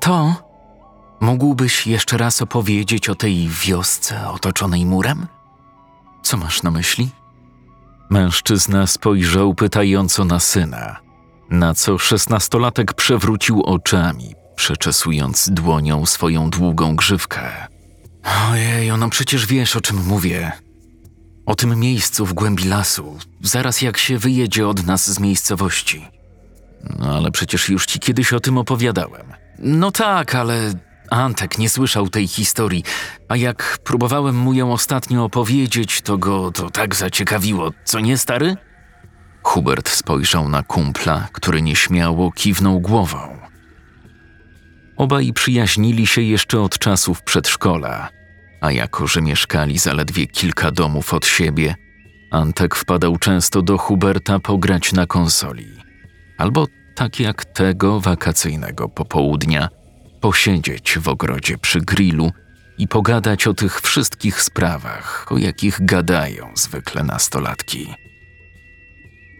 Tato, mógłbyś jeszcze raz opowiedzieć o tej wiosce otoczonej murem? Co masz na myśli? Mężczyzna spojrzał pytająco na syna, na co szesnastolatek przewrócił oczami, przeczesując dłonią swoją długą grzywkę. Ojej, no przecież wiesz o czym mówię. O tym miejscu w głębi lasu, zaraz jak się wyjedzie od nas z miejscowości. No ale przecież już ci kiedyś o tym opowiadałem. No tak, ale Antek nie słyszał tej historii, a jak próbowałem mu ją ostatnio opowiedzieć, to go to tak zaciekawiło, co nie stary? Hubert spojrzał na kumpla, który nieśmiało kiwnął głową. Obaj przyjaźnili się jeszcze od czasów przedszkola, a jako że mieszkali zaledwie kilka domów od siebie, Antek wpadał często do Huberta pograć na konsoli. Albo tak jak tego wakacyjnego popołudnia, posiedzieć w ogrodzie przy grillu i pogadać o tych wszystkich sprawach, o jakich gadają zwykle nastolatki.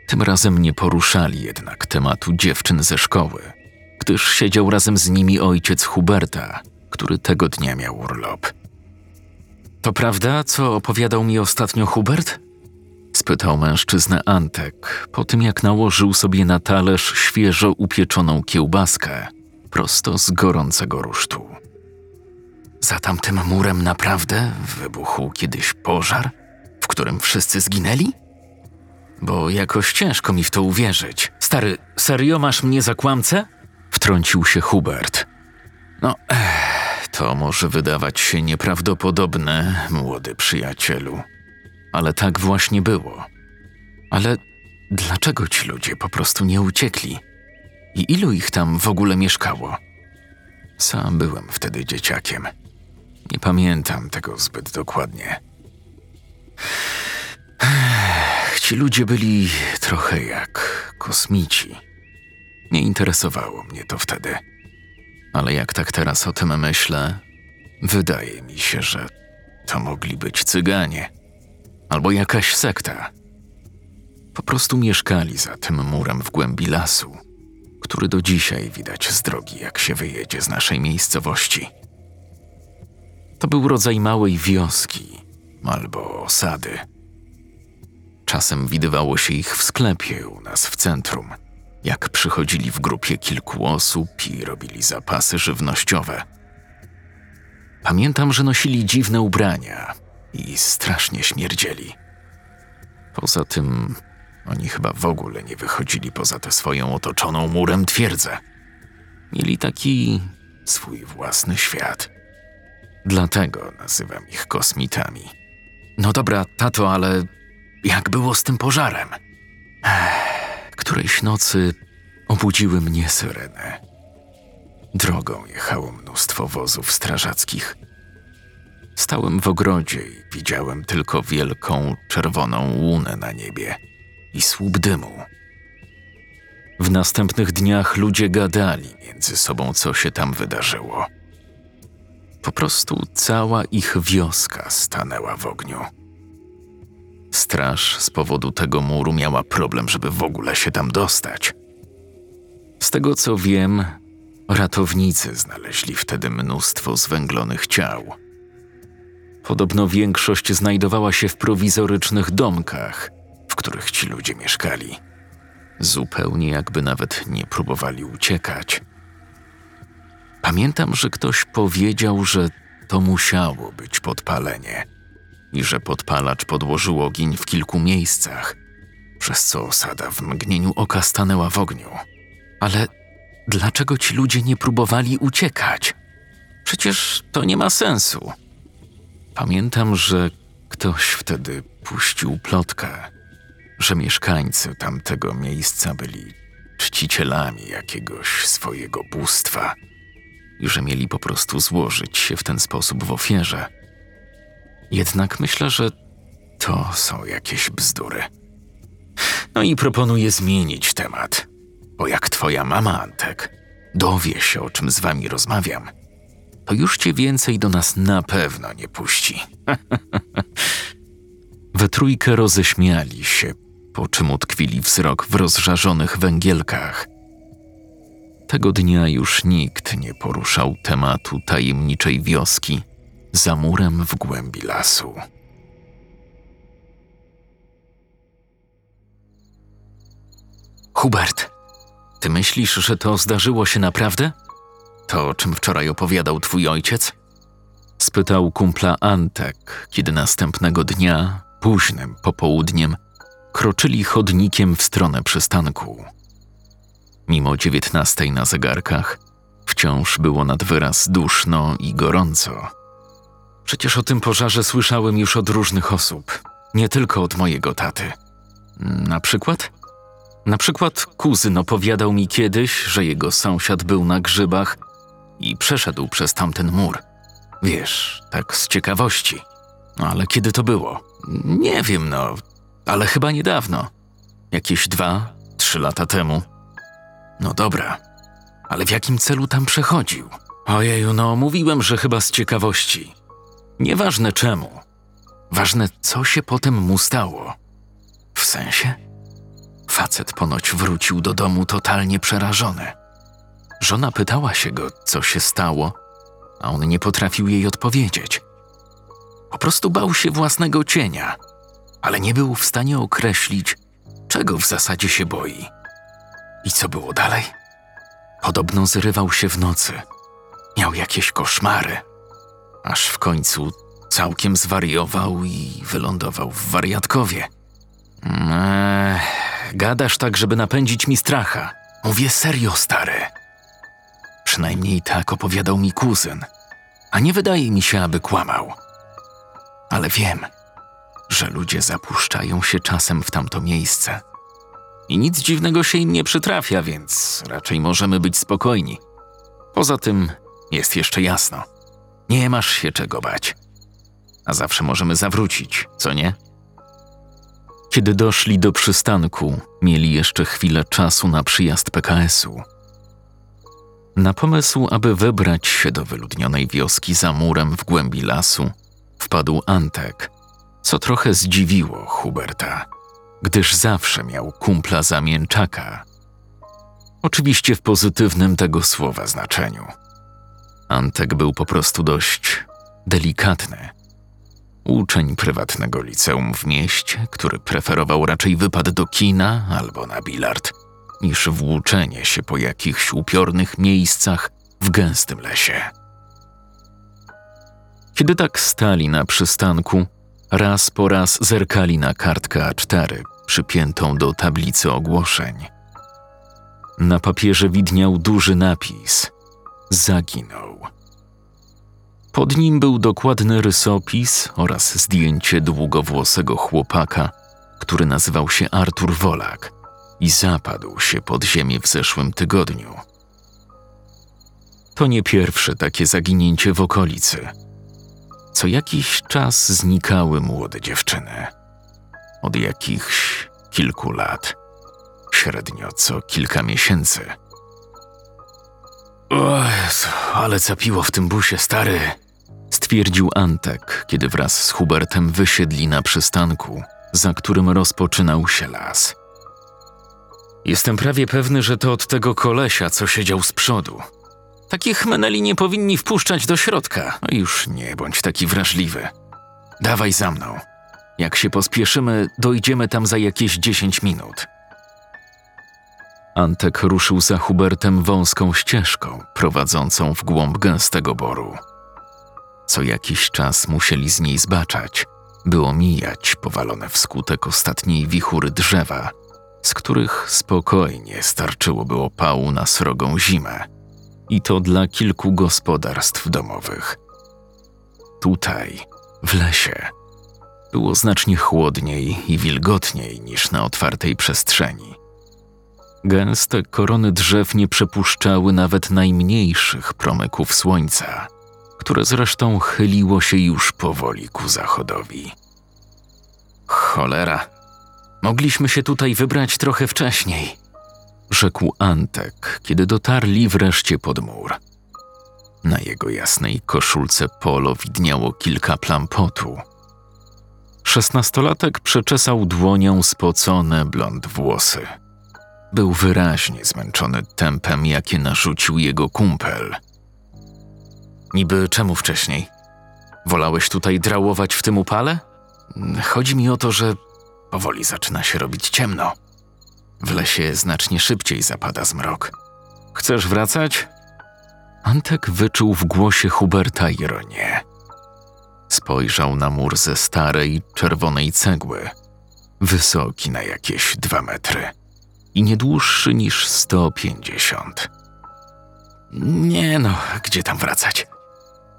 Tym razem nie poruszali jednak tematu dziewczyn ze szkoły, gdyż siedział razem z nimi ojciec Huberta, który tego dnia miał urlop. To prawda, co opowiadał mi ostatnio Hubert? Spytał mężczyznę Antek, po tym jak nałożył sobie na talerz świeżo upieczoną kiełbaskę, prosto z gorącego rusztu. Za tamtym murem naprawdę wybuchł kiedyś pożar, w którym wszyscy zginęli? Bo jakoś ciężko mi w to uwierzyć. Stary, serio masz mnie za kłamcę? Wtrącił się Hubert. No, ech, to może wydawać się nieprawdopodobne, młody przyjacielu. Ale tak właśnie było. Ale dlaczego ci ludzie po prostu nie uciekli? I ilu ich tam w ogóle mieszkało? Sam byłem wtedy dzieciakiem. Nie pamiętam tego zbyt dokładnie. Ci ludzie byli trochę jak kosmici. Nie interesowało mnie to wtedy. Ale jak tak teraz o tym myślę, wydaje mi się, że to mogli być cyganie albo jakaś sekta. Po prostu mieszkali za tym murem w głębi lasu, który do dzisiaj widać z drogi, jak się wyjedzie z naszej miejscowości. To był rodzaj małej wioski albo osady. Czasem widywało się ich w sklepie u nas w centrum, jak przychodzili w grupie kilku osób i robili zapasy żywnościowe. Pamiętam, że nosili dziwne ubrania i strasznie śmierdzieli. Poza tym, oni chyba w ogóle nie wychodzili poza tę swoją otoczoną murem twierdzę. Mieli taki swój własny świat. Dlatego nazywam ich kosmitami. No dobra, tato, ale jak było z tym pożarem? Ech, którejś nocy obudziły mnie syreny. Drogą jechało mnóstwo wozów strażackich. Stałem w ogrodzie i widziałem tylko wielką, czerwoną łunę na niebie i słup dymu. W następnych dniach ludzie gadali między sobą, co się tam wydarzyło. Po prostu cała ich wioska stanęła w ogniu. Straż z powodu tego muru miała problem, żeby w ogóle się tam dostać. Z tego co wiem, ratownicy znaleźli wtedy mnóstwo zwęglonych ciał. Podobno większość znajdowała się w prowizorycznych domkach, w których ci ludzie mieszkali. Zupełnie jakby nawet nie próbowali uciekać. Pamiętam, że ktoś powiedział, że to musiało być podpalenie i że podpalacz podłożył ogień w kilku miejscach, przez co osada w mgnieniu oka stanęła w ogniu. Ale dlaczego ci ludzie nie próbowali uciekać? Przecież to nie ma sensu. Pamiętam, że ktoś wtedy puścił plotkę, że mieszkańcy tamtego miejsca byli czcicielami jakiegoś swojego bóstwa i że mieli po prostu złożyć się w ten sposób w ofierze. Jednak myślę, że to są jakieś bzdury. No i proponuję zmienić temat, bo jak twoja mama, Antek, dowie się, o czym z wami rozmawiam, to już cię więcej do nas na pewno nie puści. We trójkę roześmiali się, po czym utkwili wzrok w rozżarzonych węgielkach. Tego dnia już nikt nie poruszał tematu tajemniczej wioski za murem w głębi lasu. Hubert, ty myślisz, że to zdarzyło się naprawdę? To, o czym wczoraj opowiadał twój ojciec? Spytał kumpla Antek, kiedy następnego dnia, późnym popołudniem, kroczyli chodnikiem w stronę przystanku. Mimo dziewiętnastej na zegarkach, wciąż było nad wyraz duszno i gorąco. Przecież o tym pożarze słyszałem już od różnych osób, nie tylko od mojego taty. Na przykład? Na przykład kuzyn opowiadał mi kiedyś, że jego sąsiad był na grzybach i przeszedł przez tamten mur. Wiesz, tak z ciekawości. Ale kiedy to było? Nie wiem, no, ale chyba niedawno. Jakieś dwa, trzy lata temu. No dobra, ale w jakim celu tam przechodził? Ojeju, no mówiłem, że chyba z ciekawości. Nieważne czemu. Ważne, co się potem mu stało. W sensie? Facet ponoć wrócił do domu totalnie przerażony. Żona pytała się go, co się stało, a on nie potrafił jej odpowiedzieć. Po prostu bał się własnego cienia, ale nie był w stanie określić, czego w zasadzie się boi. I co było dalej? Podobno zrywał się w nocy. Miał jakieś koszmary. Aż w końcu całkiem zwariował i wylądował w wariatkowie. Eee, gadasz tak, żeby napędzić mi stracha. Mówię serio, stary. Przynajmniej tak opowiadał mi kuzyn. A nie wydaje mi się, aby kłamał. Ale wiem, że ludzie zapuszczają się czasem w tamto miejsce. I nic dziwnego się im nie przytrafia, więc raczej możemy być spokojni. Poza tym jest jeszcze jasno. Nie masz się czego bać. A zawsze możemy zawrócić, co nie? Kiedy doszli do przystanku, mieli jeszcze chwilę czasu na przyjazd PKS-u. Na pomysł, aby wybrać się do wyludnionej wioski za murem w głębi lasu, wpadł Antek, co trochę zdziwiło Huberta, gdyż zawsze miał kumpla zamięczaka. Oczywiście w pozytywnym tego słowa znaczeniu. Antek był po prostu dość delikatny. Uczeń prywatnego liceum w mieście, który preferował raczej wypad do kina albo na bilard, niż włóczenie się po jakichś upiornych miejscach w gęstym lesie. Kiedy tak stali na przystanku, raz po raz zerkali na kartkę A4 przypiętą do tablicy ogłoszeń. Na papierze widniał duży napis: Zaginął. Pod nim był dokładny rysopis oraz zdjęcie długowłosego chłopaka, który nazywał się Artur Wolak i zapadł się pod ziemię w zeszłym tygodniu. To nie pierwsze takie zaginięcie w okolicy. Co jakiś czas znikały młode dziewczyny. Od jakichś kilku lat, średnio co kilka miesięcy. O ale zapiło w tym busie, stary stwierdził Antek, kiedy wraz z Hubertem wysiedli na przystanku, za którym rozpoczynał się las. Jestem prawie pewny, że to od tego kolesia, co siedział z przodu. Takich meneli nie powinni wpuszczać do środka. No już nie bądź taki wrażliwy. Dawaj za mną. Jak się pospieszymy, dojdziemy tam za jakieś dziesięć minut. Antek ruszył za Hubertem wąską ścieżką prowadzącą w głąb gęstego boru. Co jakiś czas musieli z niej zbaczać, by omijać powalone wskutek ostatniej wichury drzewa, z których spokojnie starczyłoby opału na srogą zimę. I to dla kilku gospodarstw domowych. Tutaj, w lesie, było znacznie chłodniej i wilgotniej niż na otwartej przestrzeni. Gęste korony drzew nie przepuszczały nawet najmniejszych promyków słońca które zresztą chyliło się już powoli ku zachodowi. Cholera, mogliśmy się tutaj wybrać trochę wcześniej, rzekł Antek, kiedy dotarli wreszcie pod mur. Na jego jasnej koszulce polo widniało kilka plam potu. Szesnastolatek przeczesał dłonią spocone blond włosy. Był wyraźnie zmęczony tempem, jakie narzucił jego kumpel. Niby czemu wcześniej? Wolałeś tutaj drałować w tym upale? Chodzi mi o to, że powoli zaczyna się robić ciemno. W lesie znacznie szybciej zapada zmrok. Chcesz wracać? Antek wyczuł w głosie Huberta ironię. Spojrzał na mur ze starej, czerwonej cegły, wysoki na jakieś dwa metry i nie dłuższy niż 150. Nie no, gdzie tam wracać?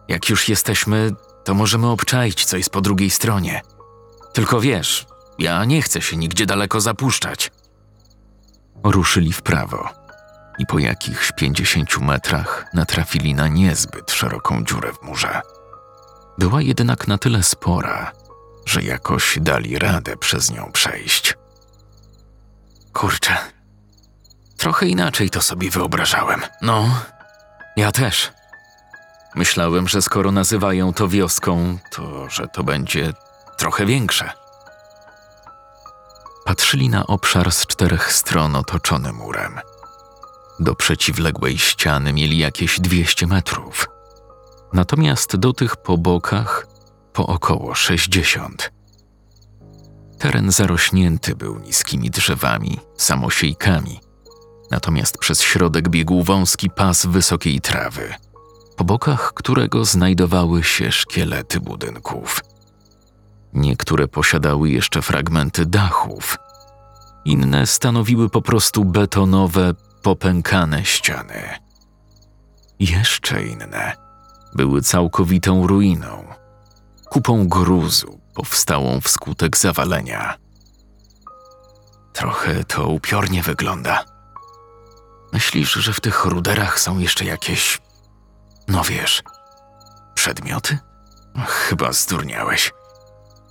Jak już jesteśmy, to możemy obczaić, co jest po drugiej stronie. Tylko wiesz, ja nie chcę się nigdzie daleko zapuszczać. Ruszyli w prawo i po jakichś pięćdziesięciu metrach natrafili na niezbyt szeroką dziurę w murze. Była jednak na tyle spora, że jakoś dali radę przez nią przejść. Kurczę, trochę inaczej to sobie wyobrażałem. No, ja też. Myślałem, że skoro nazywają to wioską, to że to będzie trochę większe. Patrzyli na obszar z czterech stron otoczony murem. Do przeciwległej ściany mieli jakieś 200 metrów, natomiast do tych po bokach po około 60. Teren zarośnięty był niskimi drzewami, samosiejkami, natomiast przez środek biegł wąski pas wysokiej trawy, po bokach którego znajdowały się szkielety budynków. Niektóre posiadały jeszcze fragmenty dachów, inne stanowiły po prostu betonowe, popękane ściany. Jeszcze inne były całkowitą ruiną, kupą gruzu powstałą wskutek zawalenia. Trochę to upiornie wygląda. Myślisz, że w tych ruderach są jeszcze jakieś, no wiesz, przedmioty? Chyba zdurniałeś.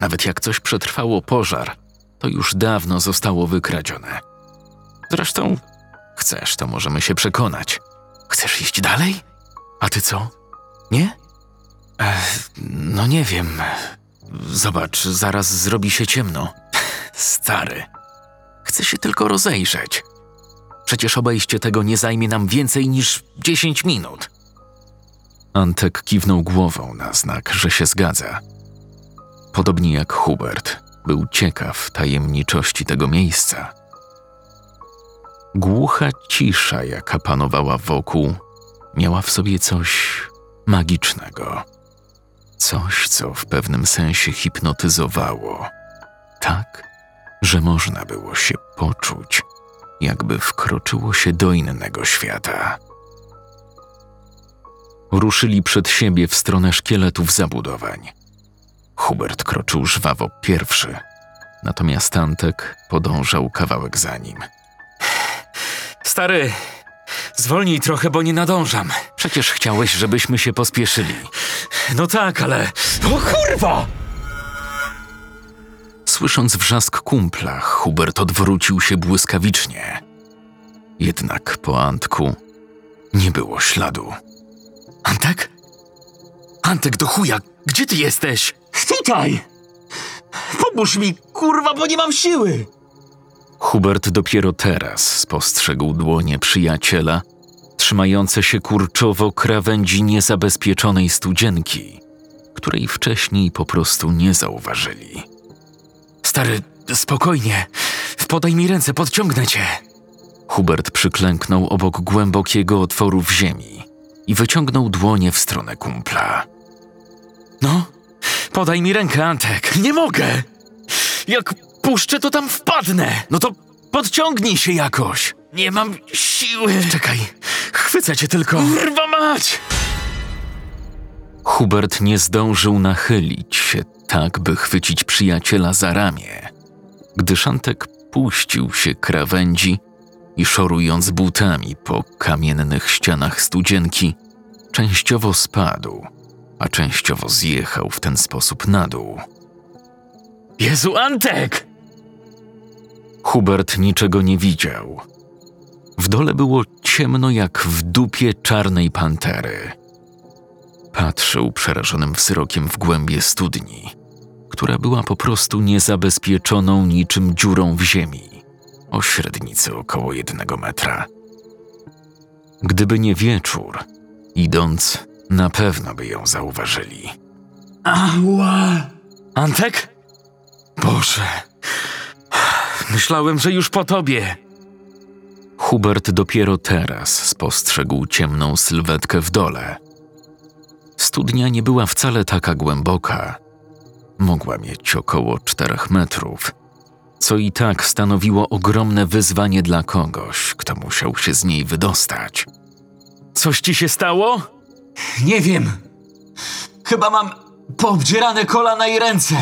Nawet jak coś przetrwało pożar, to już dawno zostało wykradzione. Zresztą, chcesz, to możemy się przekonać. Chcesz iść dalej? A ty co? Nie? Ech, no nie wiem. Zobacz, zaraz zrobi się ciemno. Stary. Chcę się tylko rozejrzeć. Przecież obejście tego nie zajmie nam więcej niż 10 minut. Antek kiwnął głową na znak, że się zgadza. Podobnie jak Hubert, był ciekaw tajemniczości tego miejsca. Głucha cisza, jaka panowała wokół, miała w sobie coś magicznego. Coś, co w pewnym sensie hipnotyzowało. Tak, że można było się poczuć, jakby wkroczyło się do innego świata. Ruszyli przed siebie w stronę szkieletów zabudowań. Hubert kroczył żwawo pierwszy, natomiast Antek podążał kawałek za nim. Stary, zwolnij trochę, bo nie nadążam. Przecież chciałeś, żebyśmy się pospieszyli. No tak, ale. O kurwa! Słysząc wrzask kumpla, Hubert odwrócił się błyskawicznie. Jednak po Antku nie było śladu. Antek? Antek do chuja, gdzie ty jesteś? Tutaj! Pomóż mi, kurwa, bo nie mam siły! Hubert dopiero teraz spostrzegł dłonie przyjaciela, trzymające się kurczowo krawędzi niezabezpieczonej studzienki, której wcześniej po prostu nie zauważyli. Stary, spokojnie. Podaj mi ręce, podciągnę cię. Hubert przyklęknął obok głębokiego otworu w ziemi i wyciągnął dłonie w stronę kumpla. No, podaj mi rękę, Antek. Nie mogę! Jak puszczę, to tam wpadnę. No to podciągnij się jakoś. Nie mam siły. Czekaj, chwycę cię tylko. Kurwa mać! Hubert nie zdążył nachylić się tak, by chwycić przyjaciela za ramię, gdy Szantek puścił się krawędzi i szorując butami po kamiennych ścianach studzienki, częściowo spadł, a częściowo zjechał w ten sposób na dół. Jezu, Antek! Hubert niczego nie widział. W dole było ciemno jak w dupie czarnej pantery. Patrzył przerażonym wzrokiem w głębie studni, która była po prostu niezabezpieczoną niczym dziurą w ziemi, o średnicy około jednego metra. Gdyby nie wieczór, idąc, na pewno by ją zauważyli. Ała! Antek? Boże, myślałem, że już po tobie. Hubert dopiero teraz spostrzegł ciemną sylwetkę w dole. Studnia nie była wcale taka głęboka. Mogła mieć około czterech metrów, co i tak stanowiło ogromne wyzwanie dla kogoś, kto musiał się z niej wydostać. Coś ci się stało? Nie wiem. Chyba mam poobdzierane kolana i ręce.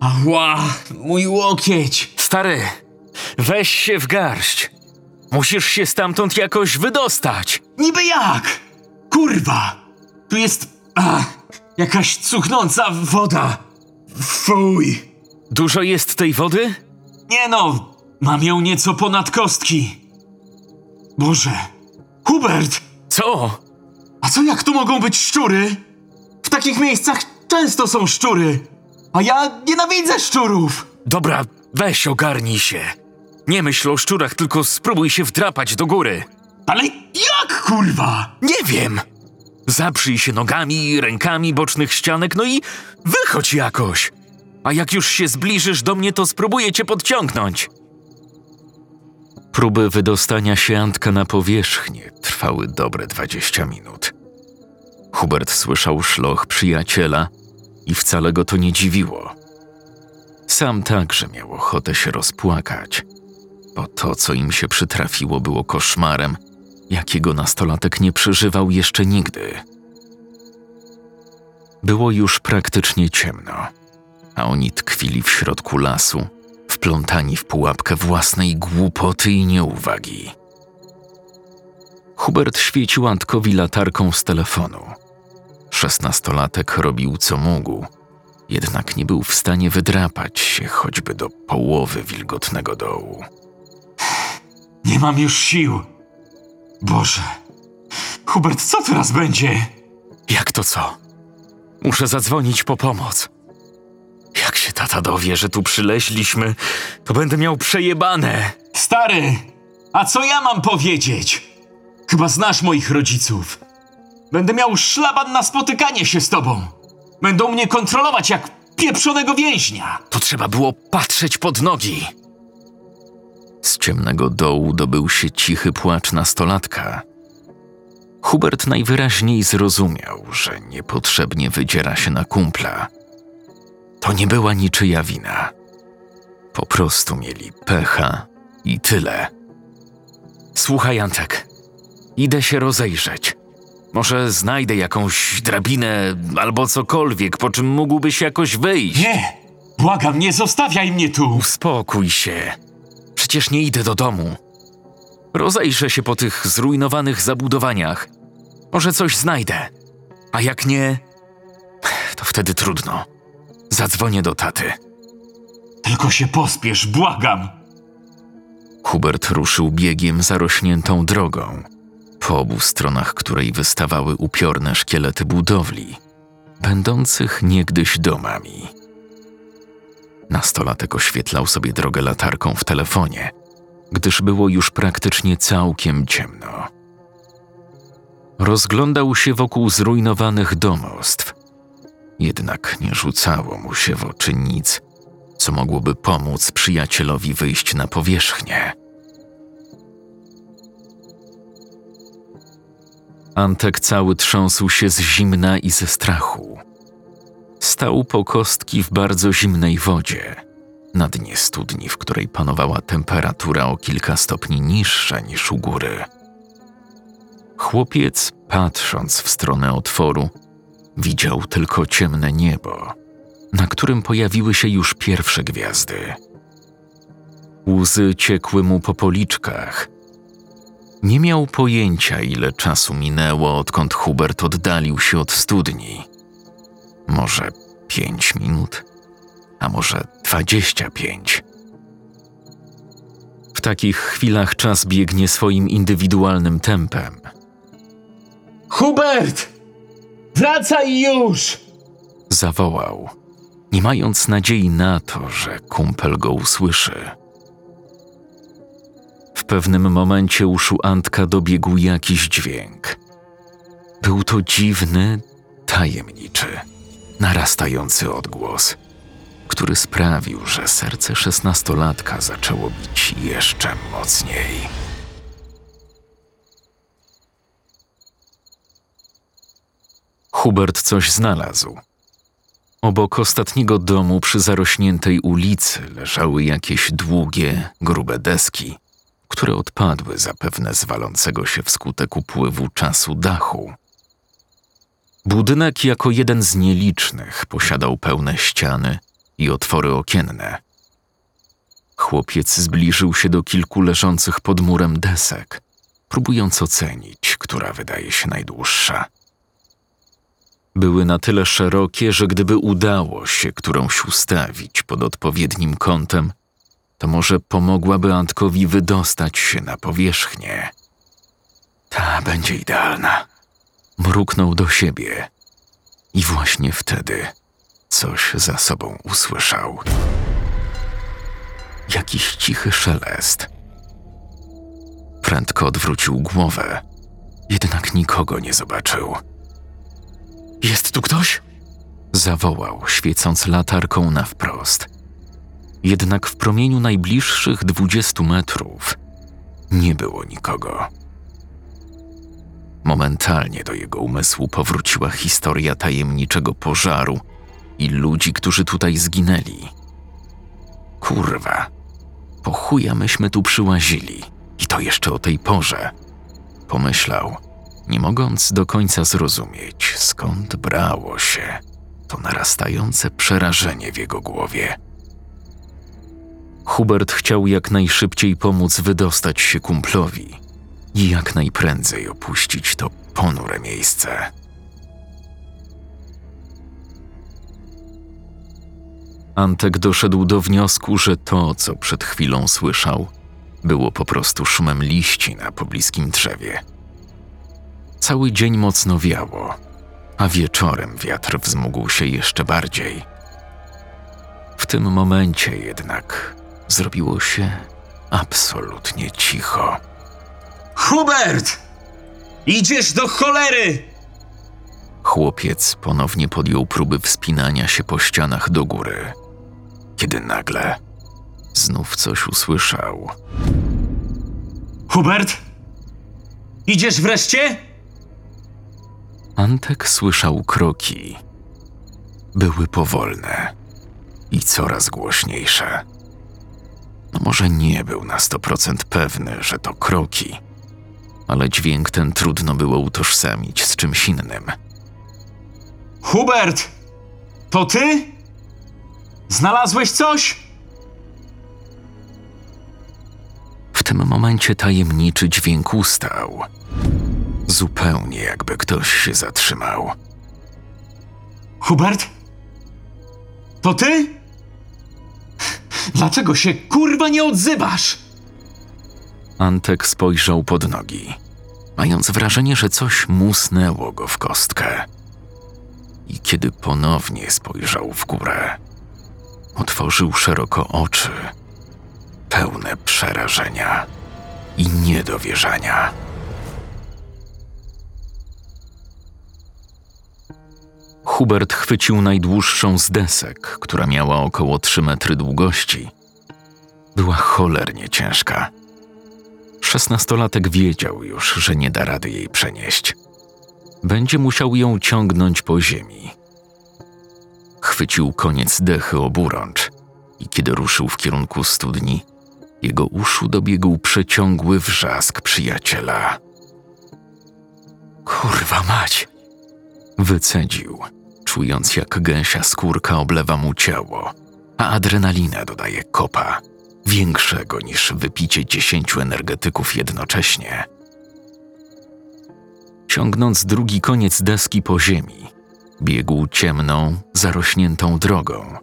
Ała, mój łokieć. Stary, weź się w garść. Musisz się stamtąd jakoś wydostać. Niby jak? Kurwa! Tu jest... A, jakaś cuchnąca woda. Fuj. Dużo jest tej wody? Nie no, mam ją nieco ponad kostki. Boże. Hubert! Co? A co jak tu mogą być szczury? W takich miejscach często są szczury. A ja nienawidzę szczurów. Dobra, weź ogarnij się. Nie myśl o szczurach, tylko spróbuj się wdrapać do góry. Ale jak kurwa? Nie wiem. Zaprzyj się nogami, rękami bocznych ścianek, no i wychodź jakoś. A jak już się zbliżysz do mnie, to spróbuję cię podciągnąć. Próby wydostania się Antka na powierzchnię trwały dobre 20 minut. Hubert słyszał szloch przyjaciela i wcale go to nie dziwiło. Sam także miał ochotę się rozpłakać, bo to, co im się przytrafiło, było koszmarem, jakiego nastolatek nie przeżywał jeszcze nigdy. Było już praktycznie ciemno, a oni tkwili w środku lasu, wplątani w pułapkę własnej głupoty i nieuwagi. Hubert świecił Antkowi latarką z telefonu. Szesnastolatek robił co mógł, jednak nie był w stanie wydrapać się choćby do połowy wilgotnego dołu. Nie mam już sił. Boże. Hubert, co teraz będzie? Jak to co? Muszę zadzwonić po pomoc. Jak się tata dowie, że tu przyleźliśmy, to będę miał przejebane. Stary, a co ja mam powiedzieć? Chyba znasz moich rodziców. Będę miał szlaban na spotykanie się z tobą. Będą mnie kontrolować jak pieprzonego więźnia. To trzeba było patrzeć pod nogi. Z ciemnego dołu dobył się cichy płacz nastolatka. Hubert najwyraźniej zrozumiał, że niepotrzebnie wydziera się na kumpla. To nie była niczyja wina. Po prostu mieli pecha i tyle. Słuchaj, Antek, idę się rozejrzeć. Może znajdę jakąś drabinę albo cokolwiek, po czym mógłbyś jakoś wyjść. Nie, błagam, nie zostawiaj mnie tu. Uspokój się. Przecież nie idę do domu. Rozejrzę się po tych zrujnowanych zabudowaniach. Może coś znajdę. A jak nie, to wtedy trudno. Zadzwonię do taty. Tylko się pospiesz, błagam. Hubert ruszył biegiem zarośniętą drogą, po obu stronach której wystawały upiorne szkielety budowli, będących niegdyś domami. Nastolatek oświetlał sobie drogę latarką w telefonie, gdyż było już praktycznie całkiem ciemno. Rozglądał się wokół zrujnowanych domostw, jednak nie rzucało mu się w oczy nic, co mogłoby pomóc przyjacielowi wyjść na powierzchnię. Antek cały trząsł się z zimna i ze strachu. Stał po kostki w bardzo zimnej wodzie, na dnie studni, w której panowała temperatura o kilka stopni niższa niż u góry. Chłopiec, patrząc w stronę otworu, widział tylko ciemne niebo, na którym pojawiły się już pierwsze gwiazdy. Łzy ciekły mu po policzkach. Nie miał pojęcia, ile czasu minęło, odkąd Hubert oddalił się od studni. Może pięć minut, a może dwadzieścia pięć. W takich chwilach czas biegnie swoim indywidualnym tempem. Hubert! Wracaj już! Zawołał, nie mając nadziei na to, że kumpel go usłyszy. W pewnym momencie uszu Antka dobiegł jakiś dźwięk. Był to dziwny, tajemniczy, narastający odgłos, który sprawił, że serce szesnastolatka zaczęło bić jeszcze mocniej. Hubert coś znalazł. Obok ostatniego domu przy zarośniętej ulicy leżały jakieś długie, grube deski, które odpadły zapewne z walącego się wskutek upływu czasu dachu. Budynek jako jeden z nielicznych posiadał pełne ściany i otwory okienne. Chłopiec zbliżył się do kilku leżących pod murem desek, próbując ocenić, która wydaje się najdłuższa. Były na tyle szerokie, że gdyby udało się którąś ustawić pod odpowiednim kątem, to może pomogłaby Antkowi wydostać się na powierzchnię. Ta będzie idealna. Mruknął do siebie i właśnie wtedy coś za sobą usłyszał. Jakiś cichy szelest. Prędko odwrócił głowę, jednak nikogo nie zobaczył. Jest tu ktoś? Zawołał, świecąc latarką na wprost. Jednak w promieniu najbliższych dwudziestu metrów nie było nikogo. Momentalnie do jego umysłu powróciła historia tajemniczego pożaru i ludzi, którzy tutaj zginęli. Kurwa, po chuja myśmy tu przyłazili i to jeszcze o tej porze. Pomyślał, nie mogąc do końca zrozumieć, skąd brało się to narastające przerażenie w jego głowie. Hubert chciał jak najszybciej pomóc wydostać się kumplowi i jak najprędzej opuścić to ponure miejsce. Antek doszedł do wniosku, że to, co przed chwilą słyszał, było po prostu szumem liści na pobliskim drzewie. Cały dzień mocno wiało, a wieczorem wiatr wzmógł się jeszcze bardziej. W tym momencie jednak zrobiło się absolutnie cicho. Hubert! Idziesz do cholery! Chłopiec ponownie podjął próby wspinania się po ścianach do góry, kiedy nagle znów coś usłyszał. Hubert? Idziesz wreszcie? Antek słyszał kroki. Były powolne i coraz głośniejsze. No może nie był na 100% pewny, że to kroki, ale dźwięk ten trudno było utożsamić z czymś innym. Hubert! To ty? Znalazłeś coś? W tym momencie tajemniczy dźwięk ustał. Zupełnie jakby ktoś się zatrzymał. Hubert? To ty? Dlaczego się kurwa nie odzywasz? Antek spojrzał pod nogi, mając wrażenie, że coś musnęło go w kostkę. I kiedy ponownie spojrzał w górę, otworzył szeroko oczy, pełne przerażenia i niedowierzania. Hubert chwycił najdłuższą z desek, która miała około 3 metry długości. Była cholernie ciężka. Szesnastolatek wiedział już, że nie da rady jej przenieść. Będzie musiał ją ciągnąć po ziemi. Chwycił koniec dechy oburącz i kiedy ruszył w kierunku studni, jego uszu dobiegł przeciągły wrzask przyjaciela. Kurwa mać! Wycedził, czując jak gęsia skórka oblewa mu ciało, a adrenalina dodaje kopa, większego niż wypicie dziesięciu energetyków jednocześnie. Ciągnąc drugi koniec deski po ziemi, biegł ciemną, zarośniętą drogą,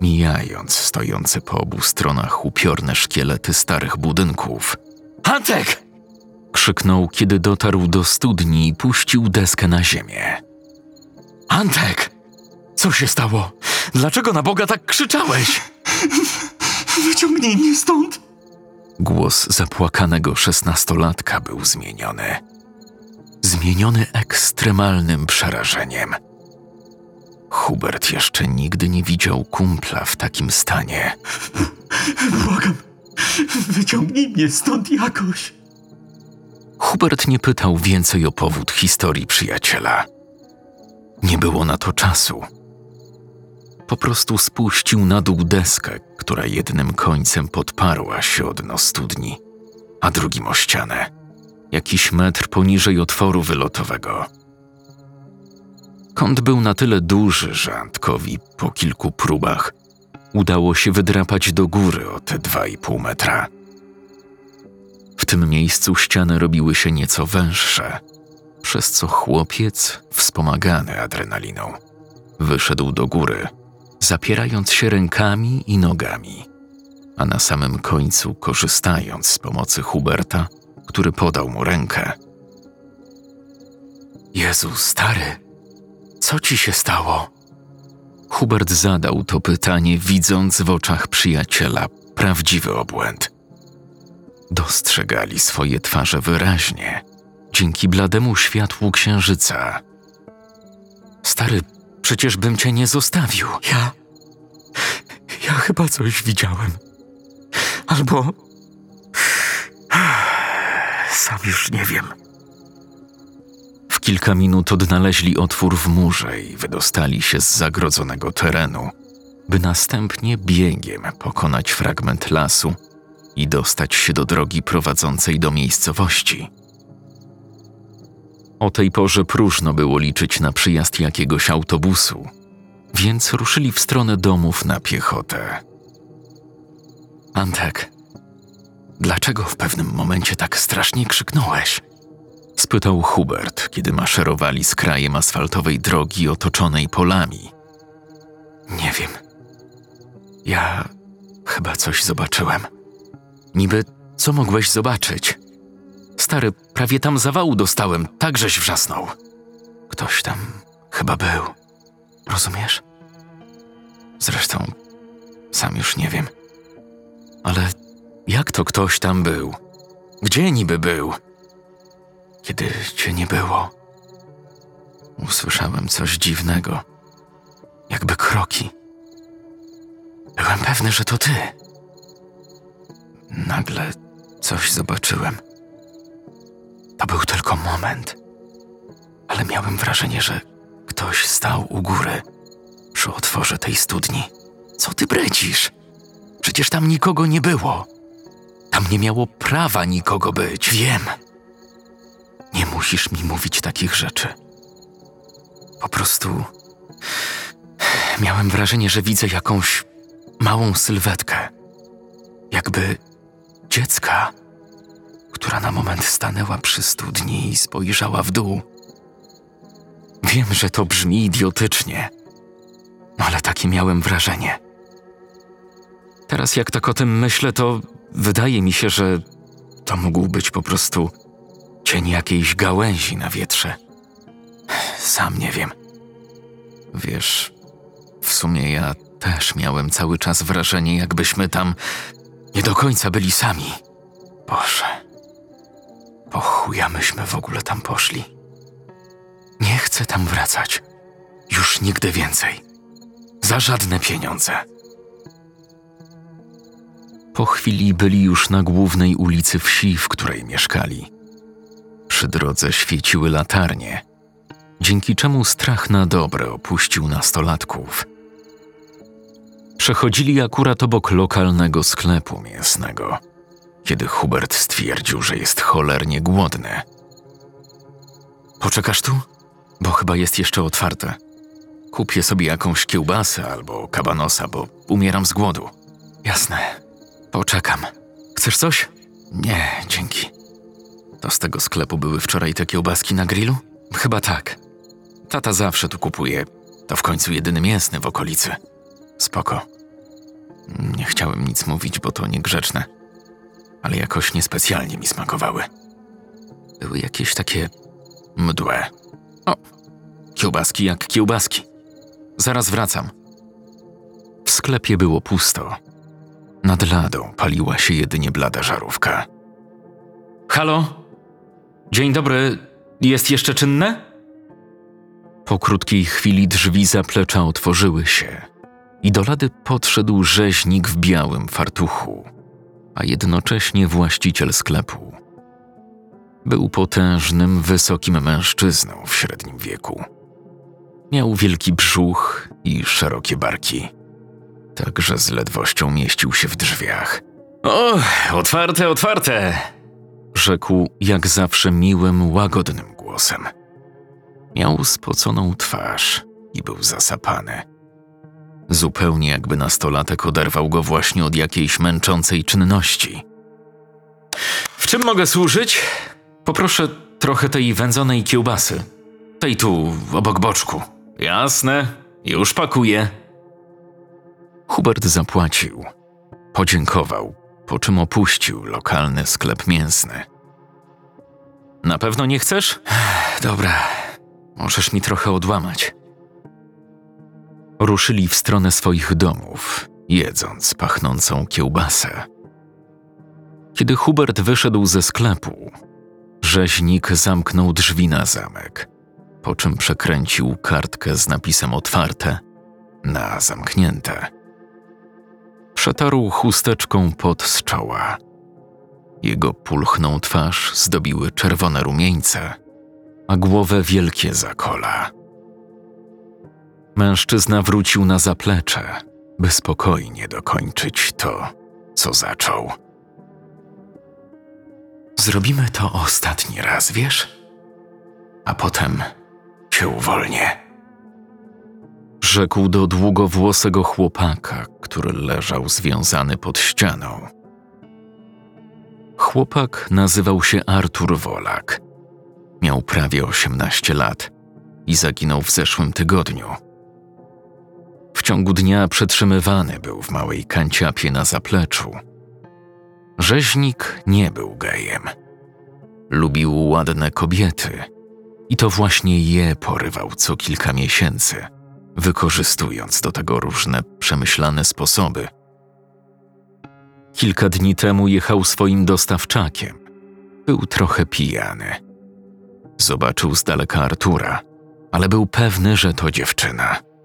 mijając stojące po obu stronach upiorne szkielety starych budynków. Antek! krzyknął, kiedy dotarł do studni i puścił deskę na ziemię. Antek! Co się stało? Dlaczego na Boga tak krzyczałeś? Wyciągnij mnie stąd! Głos zapłakanego szesnastolatka był zmieniony. Zmieniony ekstremalnym przerażeniem. Hubert jeszcze nigdy nie widział kumpla w takim stanie. Błagam, wyciągnij mnie stąd jakoś. Hubert nie pytał więcej o powód historii przyjaciela. Nie było na to czasu. Po prostu spuścił na dół deskę, która jednym końcem podparła się o dno studni, a drugim o ścianę, jakiś metr poniżej otworu wylotowego. Kąt był na tyle duży, że Antkowi po kilku próbach udało się wydrapać do góry o te dwa i pół metra. W tym miejscu ściany robiły się nieco węższe, przez co chłopiec, wspomagany adrenaliną, wyszedł do góry, zapierając się rękami i nogami, a na samym końcu korzystając z pomocy Huberta, który podał mu rękę. Jezu, stary, co ci się stało? Hubert zadał to pytanie, widząc w oczach przyjaciela prawdziwy obłęd. Dostrzegali swoje twarze wyraźnie, dzięki blademu światłu księżyca. Stary, przecież bym cię nie zostawił. Ja. Ja chyba coś widziałem. Albo. Sam już nie wiem. W kilka minut odnaleźli otwór w murze i wydostali się z zagrodzonego terenu, by następnie biegiem pokonać fragment lasu i dostać się do drogi prowadzącej do miejscowości. O tej porze próżno było liczyć na przyjazd jakiegoś autobusu, więc ruszyli w stronę domów na piechotę. Antek, dlaczego w pewnym momencie tak strasznie krzyknąłeś? spytał Hubert, kiedy maszerowali z krajem asfaltowej drogi otoczonej polami. Nie wiem. Ja chyba coś zobaczyłem. Niby co mogłeś zobaczyć? Stary, prawie tam zawału dostałem, tak żeś wrzasnął. Ktoś tam chyba był. Rozumiesz? Zresztą sam już nie wiem. Ale jak to ktoś tam był? Gdzie niby był? Kiedy cię nie było, usłyszałem coś dziwnego, jakby kroki. Byłem pewny, że to ty. Nagle coś zobaczyłem. To był tylko moment, ale miałem wrażenie, że ktoś stał u góry, przy otworze tej studni. Co ty bredzisz? Przecież tam nikogo nie było. Tam nie miało prawa nikogo być. Wiem. Nie musisz mi mówić takich rzeczy. Po prostu miałem wrażenie, że widzę jakąś małą sylwetkę. Jakby dziecka, która na moment stanęła przy studni i spojrzała w dół. Wiem, że to brzmi idiotycznie, ale takie miałem wrażenie. Teraz jak tak o tym myślę, to wydaje mi się, że to mógł być po prostu cień jakiejś gałęzi na wietrze. Sam nie wiem. Wiesz, w sumie ja też miałem cały czas wrażenie, jakbyśmy tam nie do końca byli sami. Boże, po chuja myśmy w ogóle tam poszli. Nie chcę tam wracać. Już nigdy więcej. Za żadne pieniądze. Po chwili byli już na głównej ulicy wsi, w której mieszkali. Przy drodze świeciły latarnie, dzięki czemu strach na dobre opuścił nastolatków. Przechodzili akurat obok lokalnego sklepu mięsnego, kiedy Hubert stwierdził, że jest cholernie głodny. Poczekasz tu? Bo chyba jest jeszcze otwarte. Kupię sobie jakąś kiełbasę albo kabanosa, bo umieram z głodu. Jasne, poczekam. Chcesz coś? Nie, dzięki. To z tego sklepu były wczoraj te kiełbaski na grillu? Chyba tak. Tata zawsze tu kupuje. To w końcu jedyny mięsny w okolicy. Spoko. Nie chciałem nic mówić, bo to niegrzeczne. Ale jakoś niespecjalnie mi smakowały. Były jakieś takie mdłe. O, kiełbaski jak kiełbaski. Zaraz wracam. W sklepie było pusto. Nad ladą paliła się jedynie blada żarówka. Halo? Dzień dobry. Jest jeszcze czynne? Po krótkiej chwili drzwi zaplecza otworzyły się i do lady podszedł rzeźnik w białym fartuchu, a jednocześnie właściciel sklepu. Był potężnym, wysokim mężczyzną w średnim wieku. Miał wielki brzuch i szerokie barki. Także z ledwością mieścił się w drzwiach. O, otwarte, otwarte! Rzekł jak zawsze miłym, łagodnym głosem. Miał spoconą twarz i był zasapany. Zupełnie jakby nastolatek oderwał go właśnie od jakiejś męczącej czynności. W czym mogę służyć? Poproszę trochę tej wędzonej kiełbasy. Tej tu, obok boczku. Jasne, już pakuję. Hubert zapłacił, podziękował, po czym opuścił lokalny sklep mięsny. Na pewno nie chcesz? Dobra, możesz mi trochę odłamać. Ruszyli w stronę swoich domów, jedząc pachnącą kiełbasę. Kiedy Hubert wyszedł ze sklepu, rzeźnik zamknął drzwi na zamek, po czym przekręcił kartkę z napisem otwarte na zamknięte. Przetarł chusteczką pot z czoła. Jego pulchną twarz zdobiły czerwone rumieńce, a głowę wielkie zakola. Mężczyzna wrócił na zaplecze, by spokojnie dokończyć to, co zaczął. Zrobimy to ostatni raz, wiesz? A potem cię uwolnię. Rzekł do długowłosego chłopaka, który leżał związany pod ścianą. Chłopak nazywał się Artur Wolak. Miał prawie 18 lat i zaginął w zeszłym tygodniu. W ciągu dnia przetrzymywany był w małej kanciapie na zapleczu. Rzeźnik nie był gejem. Lubił ładne kobiety i to właśnie je porywał co kilka miesięcy, wykorzystując do tego różne przemyślane sposoby. Kilka dni temu jechał swoim dostawczakiem. Był trochę pijany. Zobaczył z daleka Artura, ale był pewny, że to dziewczyna.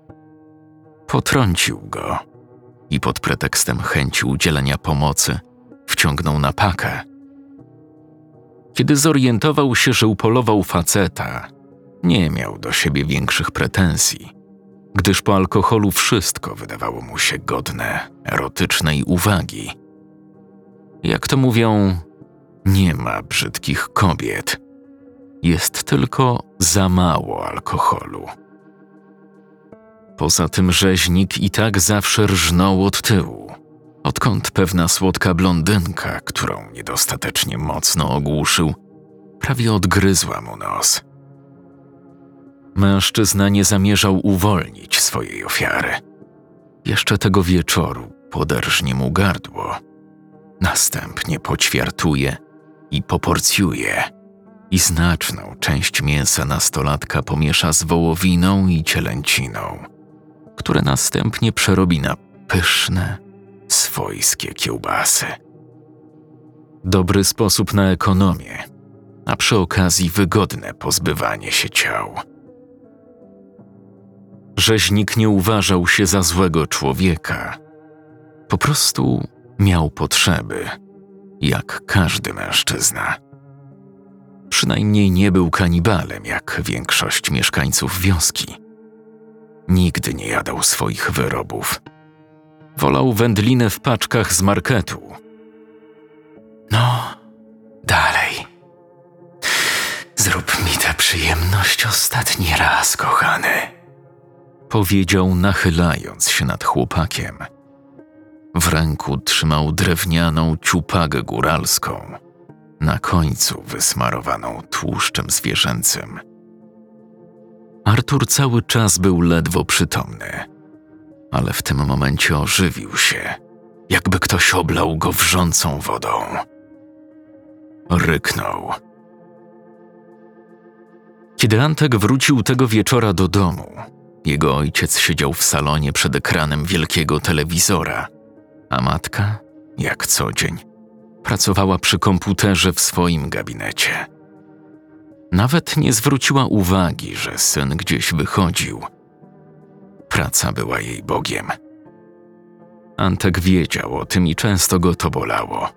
Potrącił go i pod pretekstem chęci udzielenia pomocy wciągnął na pakę. Kiedy zorientował się, że upolował faceta, nie miał do siebie większych pretensji, gdyż po alkoholu wszystko wydawało mu się godne erotycznej uwagi. Jak to mówią, nie ma brzydkich kobiet. Jest tylko za mało alkoholu. Poza tym rzeźnik i tak zawsze rżnął od tyłu, odkąd pewna słodka blondynka, którą niedostatecznie mocno ogłuszył, prawie odgryzła mu nos. Mężczyzna nie zamierzał uwolnić swojej ofiary. Jeszcze tego wieczoru poderżnie mu gardło. Następnie poćwiartuje i poporcjuje i znaczną część mięsa nastolatka pomiesza z wołowiną i cielęciną, które następnie przerobi na pyszne, swojskie kiełbasy. Dobry sposób na ekonomię, a przy okazji wygodne pozbywanie się ciał. Rzeźnik nie uważał się za złego człowieka. Po prostu miał potrzeby, jak każdy mężczyzna. Przynajmniej nie był kanibalem, jak większość mieszkańców wioski. Nigdy nie jadał swoich wyrobów. Wolał wędlinę w paczkach z marketu. No, dalej. Zrób mi tę przyjemność ostatni raz, kochany. Powiedział, nachylając się nad chłopakiem. W ręku trzymał drewnianą ciupagę góralską, na końcu wysmarowaną tłuszczem zwierzęcym. Artur cały czas był ledwo przytomny, ale w tym momencie ożywił się, jakby ktoś oblał go wrzącą wodą. Ryknął. Kiedy Antek wrócił tego wieczora do domu, jego ojciec siedział w salonie przed ekranem wielkiego telewizora, a matka jak co dzień, pracowała przy komputerze w swoim gabinecie. Nawet nie zwróciła uwagi, że syn gdzieś wychodził. Praca była jej bogiem. Antek wiedział o tym i często go to bolało.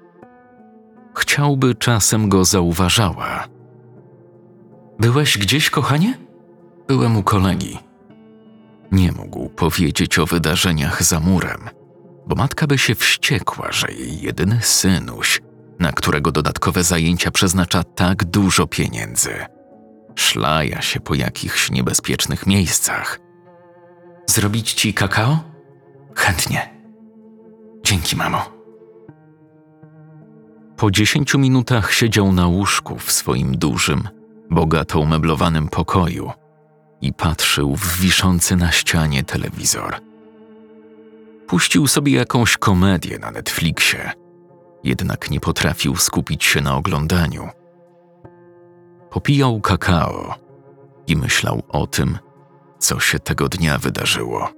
Chciałby czasem go zauważała. Byłeś gdzieś, kochanie? Byłem u kolegi. Nie mógł powiedzieć o wydarzeniach za murem, bo matka by się wściekła, że jej jedyny synuś, na którego dodatkowe zajęcia przeznacza tak dużo pieniędzy, szlaja się po jakichś niebezpiecznych miejscach. Zrobić ci kakao? Chętnie. Dzięki, mamo. Po dziesięciu minutach siedział na łóżku w swoim dużym, bogato umeblowanym pokoju i patrzył w wiszący na ścianie telewizor. Puścił sobie jakąś komedię na Netflixie, jednak nie potrafił skupić się na oglądaniu. Popijał kakao i myślał o tym, co się tego dnia wydarzyło.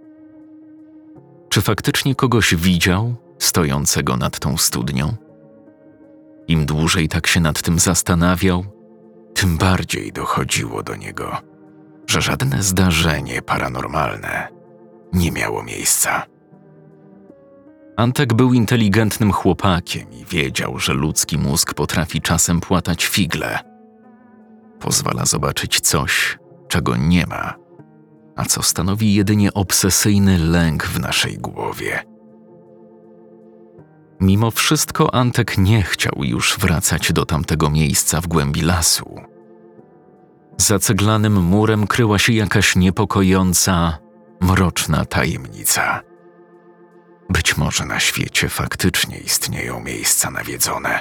Czy faktycznie kogoś widział stojącego nad tą studnią? Im dłużej tak się nad tym zastanawiał, tym bardziej dochodziło do niego, że żadne zdarzenie paranormalne nie miało miejsca. Antek był inteligentnym chłopakiem i wiedział, że ludzki mózg potrafi czasem płatać figle. Pozwala zobaczyć coś, czego nie ma, a co stanowi jedynie obsesyjny lęk w naszej głowie. Mimo wszystko Antek nie chciał już wracać do tamtego miejsca w głębi lasu. Za ceglanym murem kryła się jakaś niepokojąca, mroczna tajemnica. Może na świecie faktycznie istnieją miejsca nawiedzone.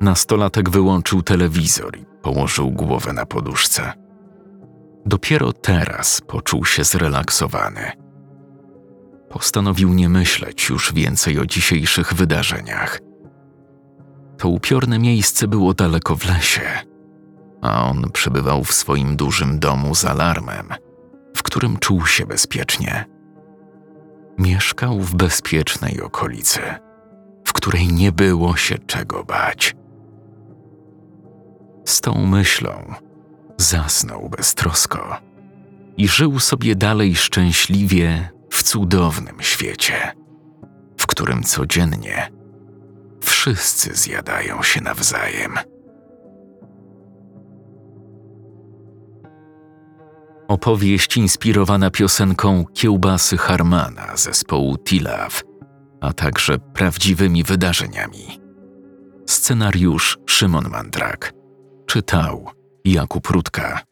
Nastolatek wyłączył telewizor i położył głowę na poduszce. Dopiero teraz poczuł się zrelaksowany. Postanowił nie myśleć już więcej o dzisiejszych wydarzeniach. To upiorne miejsce było daleko w lesie, a on przebywał w swoim dużym domu z alarmem, w którym czuł się bezpiecznie. Mieszkał w bezpiecznej okolicy, w której nie było się czego bać. Z tą myślą zasnął beztrosko i żył sobie dalej szczęśliwie w cudownym świecie, w którym codziennie wszyscy zjadają się nawzajem. Opowieść inspirowana piosenką Kiełbasy Harmana zespołu Tilaw, a także prawdziwymi wydarzeniami. Scenariusz Szymon Mandrak. Czytał Jakub Rutka.